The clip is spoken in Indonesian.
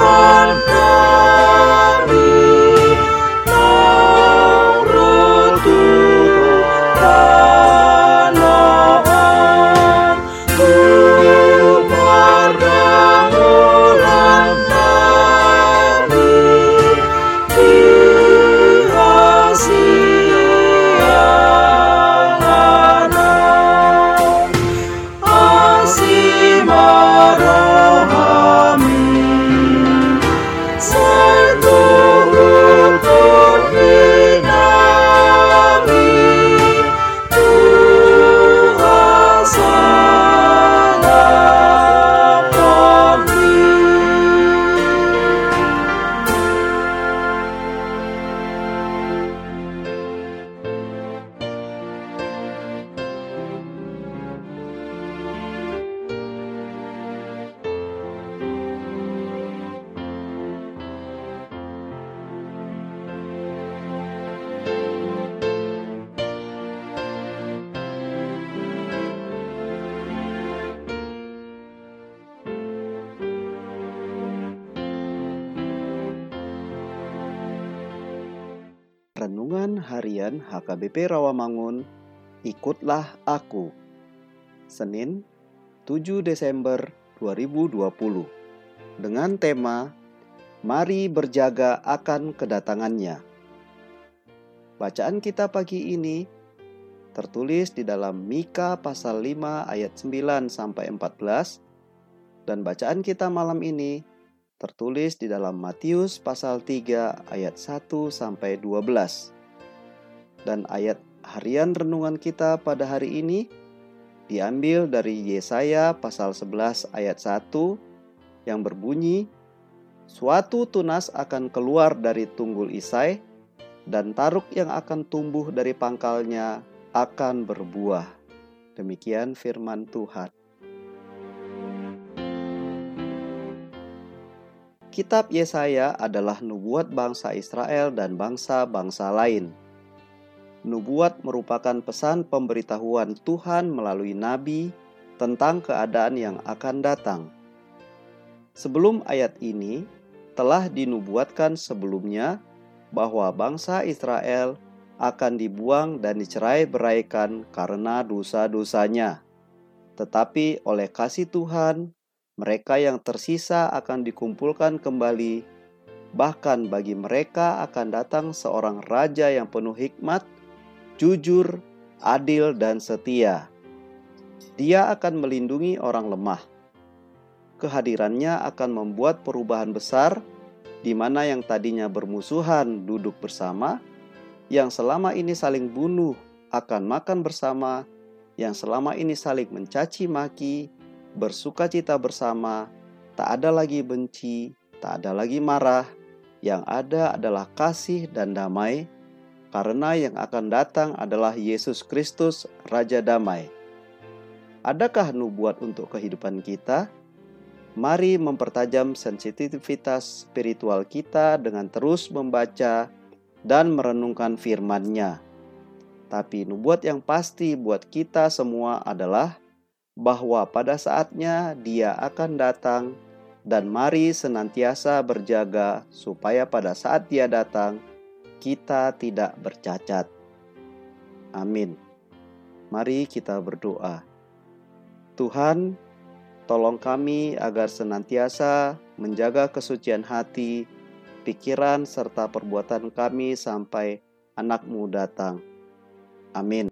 Tuhan Renungan Harian HKBP Rawamangun, Ikutlah Aku. Senin, 7 Desember 2020. Dengan tema Mari berjaga akan kedatangannya. Bacaan kita pagi ini tertulis di dalam Mika pasal 5 ayat 9 sampai 14 dan bacaan kita malam ini tertulis di dalam Matius pasal 3 ayat 1 sampai 12. Dan ayat harian renungan kita pada hari ini diambil dari Yesaya pasal 11 ayat 1 yang berbunyi Suatu tunas akan keluar dari tunggul Isai dan taruk yang akan tumbuh dari pangkalnya akan berbuah. Demikian firman Tuhan. Kitab Yesaya adalah nubuat bangsa Israel dan bangsa-bangsa lain. Nubuat merupakan pesan pemberitahuan Tuhan melalui nabi tentang keadaan yang akan datang. Sebelum ayat ini, telah dinubuatkan sebelumnya bahwa bangsa Israel akan dibuang dan dicerai beraikan karena dosa-dosanya. Tetapi oleh kasih Tuhan, mereka yang tersisa akan dikumpulkan kembali. Bahkan bagi mereka akan datang seorang raja yang penuh hikmat, jujur, adil, dan setia. Dia akan melindungi orang lemah. Kehadirannya akan membuat perubahan besar di mana yang tadinya bermusuhan duduk bersama, yang selama ini saling bunuh akan makan bersama, yang selama ini saling mencaci maki, bersuka cita bersama, tak ada lagi benci, tak ada lagi marah, yang ada adalah kasih dan damai, karena yang akan datang adalah Yesus Kristus, Raja Damai. Adakah nubuat untuk kehidupan kita? Mari mempertajam sensitivitas spiritual kita dengan terus membaca dan merenungkan firman-Nya. Tapi nubuat yang pasti buat kita semua adalah bahwa pada saatnya Dia akan datang dan mari senantiasa berjaga supaya pada saat Dia datang kita tidak bercacat. Amin. Mari kita berdoa. Tuhan, tolong kami agar senantiasa menjaga kesucian hati, pikiran, serta perbuatan kami sampai anakmu datang. Amin.